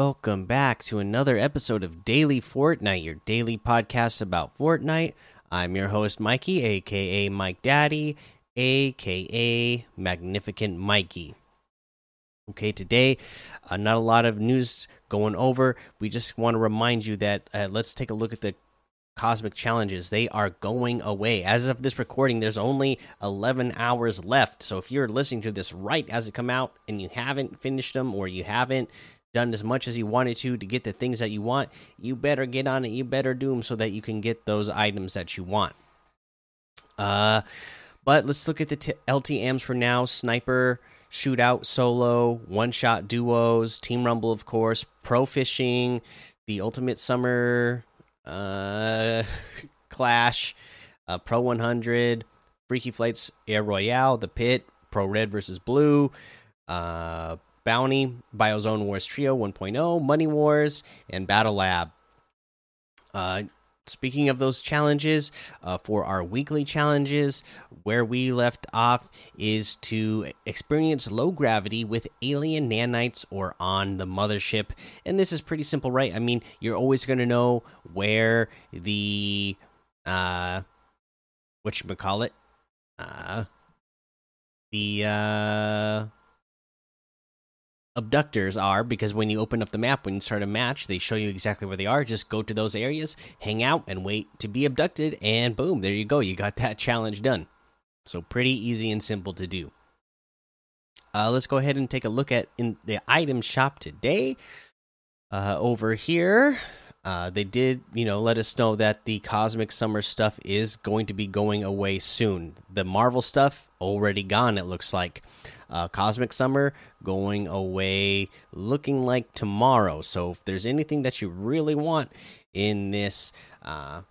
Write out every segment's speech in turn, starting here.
welcome back to another episode of Daily Fortnite, your daily podcast about Fortnite. I'm your host, Mikey, aka Mike Daddy, aka Magnificent Mikey. Okay, today, uh, not a lot of news going over. We just want to remind you that uh, let's take a look at the cosmic challenges. They are going away. As of this recording, there's only 11 hours left. So if you're listening to this right as it come out and you haven't finished them or you haven't done as much as you wanted to to get the things that you want, you better get on it. You better do them so that you can get those items that you want. Uh, but let's look at the LTM's for now. Sniper, shootout, solo, one shot duos, team rumble, of course, pro fishing, the ultimate summer uh, clash, uh, pro 100, freaky flights, air royale, the pit, pro red versus blue, uh, bounty, biozone wars trio 1.0, money wars, and battle lab. Uh, speaking of those challenges, uh, for our weekly challenges, where we left off is to experience low gravity with alien nanites or on the mothership. And this is pretty simple, right? I mean, you're always going to know where the uh, what you call it, uh, the uh abductors are because when you open up the map when you start a match they show you exactly where they are. Just go to those areas hang out and wait to be abducted and boom there you go. You got that challenge done. So pretty easy and simple to do. Uh, let's go ahead and take a look at in the item shop today. Uh, over here uh, they did, you know, let us know that the Cosmic Summer stuff is going to be going away soon. The Marvel stuff already gone. It looks like uh, Cosmic Summer going away, looking like tomorrow. So if there's anything that you really want in this, uh,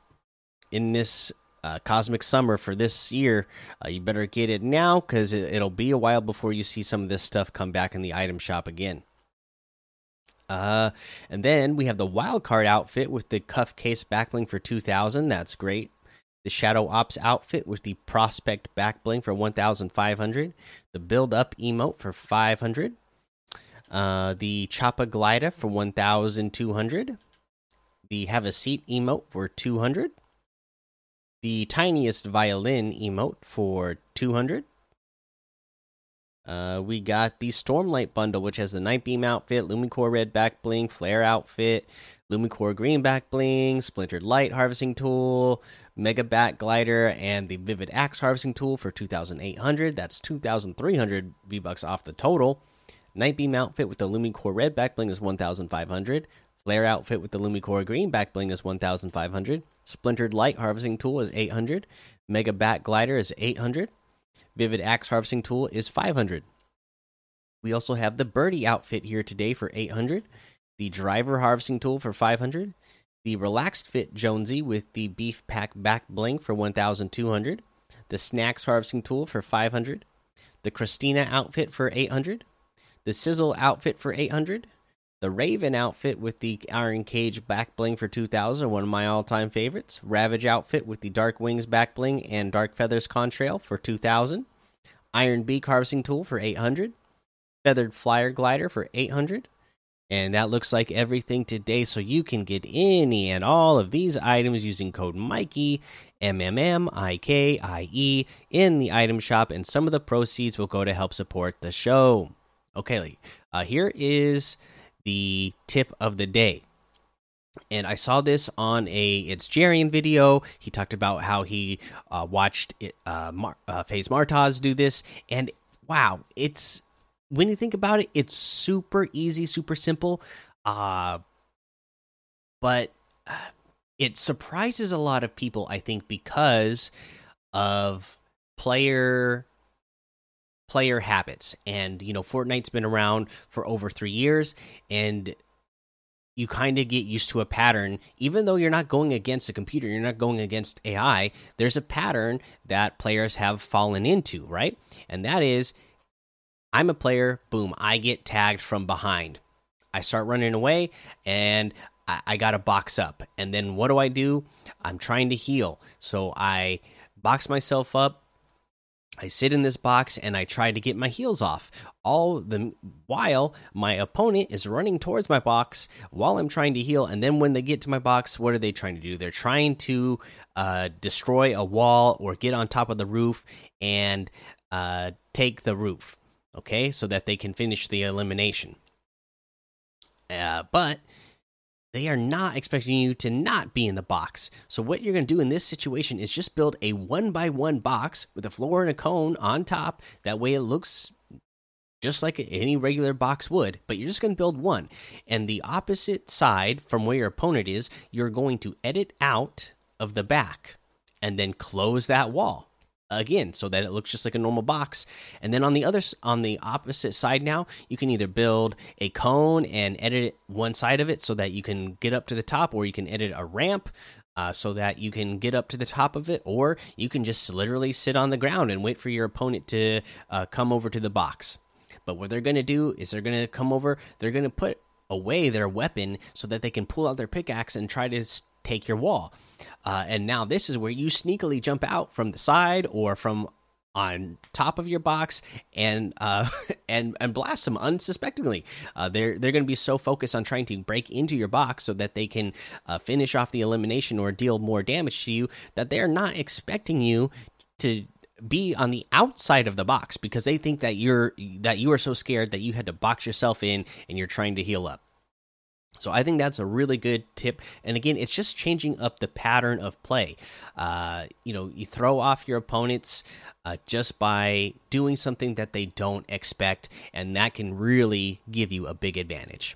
in this uh, Cosmic Summer for this year, uh, you better get it now because it, it'll be a while before you see some of this stuff come back in the item shop again. Uh, and then we have the wild card outfit with the cuff case backbling for 2000. That's great. The Shadow Ops outfit with the Prospect backbling for 1500. The Build Up emote for 500. Uh, the Choppa Glider for 1200. The Have a Seat emote for 200. The Tiniest Violin emote for 200. Uh, we got the Stormlight bundle, which has the Night Beam outfit, Lumicore red back bling, Flare outfit, Lumicore green back bling, Splintered Light harvesting tool, Mega Bat glider, and the Vivid Axe harvesting tool for 2,800. That's 2,300 V bucks off the total. Night Beam outfit with the Lumicore red back bling is 1,500. Flare outfit with the Lumicore green back bling is 1,500. Splintered Light harvesting tool is 800. Mega Bat glider is 800. Vivid Axe Harvesting Tool is 500. We also have the Birdie outfit here today for 800. The Driver Harvesting Tool for 500. The Relaxed Fit Jonesy with the Beef Pack Back Bling for 1200. The Snacks Harvesting Tool for 500. The Christina outfit for 800. The Sizzle outfit for 800 the Raven outfit with the Iron Cage back bling for 2000, one of my all time favorites. Ravage outfit with the Dark Wings back bling and Dark Feathers contrail for 2000. Iron Beak harvesting tool for 800. Feathered Flyer glider for 800. And that looks like everything today. So you can get any and all of these items using code Mikey, M M M I K I E, in the item shop. And some of the proceeds will go to help support the show. Okay, uh, here is the tip of the day. And I saw this on a it's Jarian video. He talked about how he uh, watched it, uh, Mar uh, FaZe Martoz do this, and wow, it's when you think about it, it's super easy, super simple. Uh, but uh, it surprises a lot of people, I think, because of player player habits. And, you know, Fortnite's been around for over three years, and you kind of get used to a pattern. Even though you're not going against a computer, you're not going against AI, there's a pattern that players have fallen into, right? And that is I'm a player, boom, I get tagged from behind. I start running away, and I, I got to box up. And then what do I do? I'm trying to heal. So I box myself up I sit in this box and I try to get my heals off. All the while my opponent is running towards my box while I'm trying to heal. And then when they get to my box, what are they trying to do? They're trying to uh, destroy a wall or get on top of the roof and uh, take the roof. Okay, so that they can finish the elimination. Uh, but they are not expecting you to not be in the box. So what you're going to do in this situation is just build a one by one box with a floor and a cone on top. That way it looks just like any regular box would, but you're just going to build one. And the opposite side from where your opponent is, you're going to edit out of the back and then close that wall again so that it looks just like a normal box. And then on the other on the opposite side now you can either build a cone and edit one side of it so that you can get up to the top or you can edit a ramp uh, so that you can get up to the top of it or you can just literally sit on the ground and wait for your opponent to uh, come over to the box. But what they're going to do is they're going to come over they're going to put away their weapon so that they can pull out their pickaxe and try to take your wall. Uh, and now this is where you sneakily jump out from the side or from on top of your box and uh, and and blast them unsuspectingly. Uh, they're they're going to be so focused on trying to break into your box so that they can uh, finish off the elimination or deal more damage to you that they're not expecting you to be on the outside of the box because they think that you're that you are so scared that you had to box yourself in and you're trying to heal up. So I think that's a really good tip. And again, it's just changing up the pattern of play. Uh, you know, you throw off your opponents uh, just by doing something that they don't expect, and that can really give you a big advantage.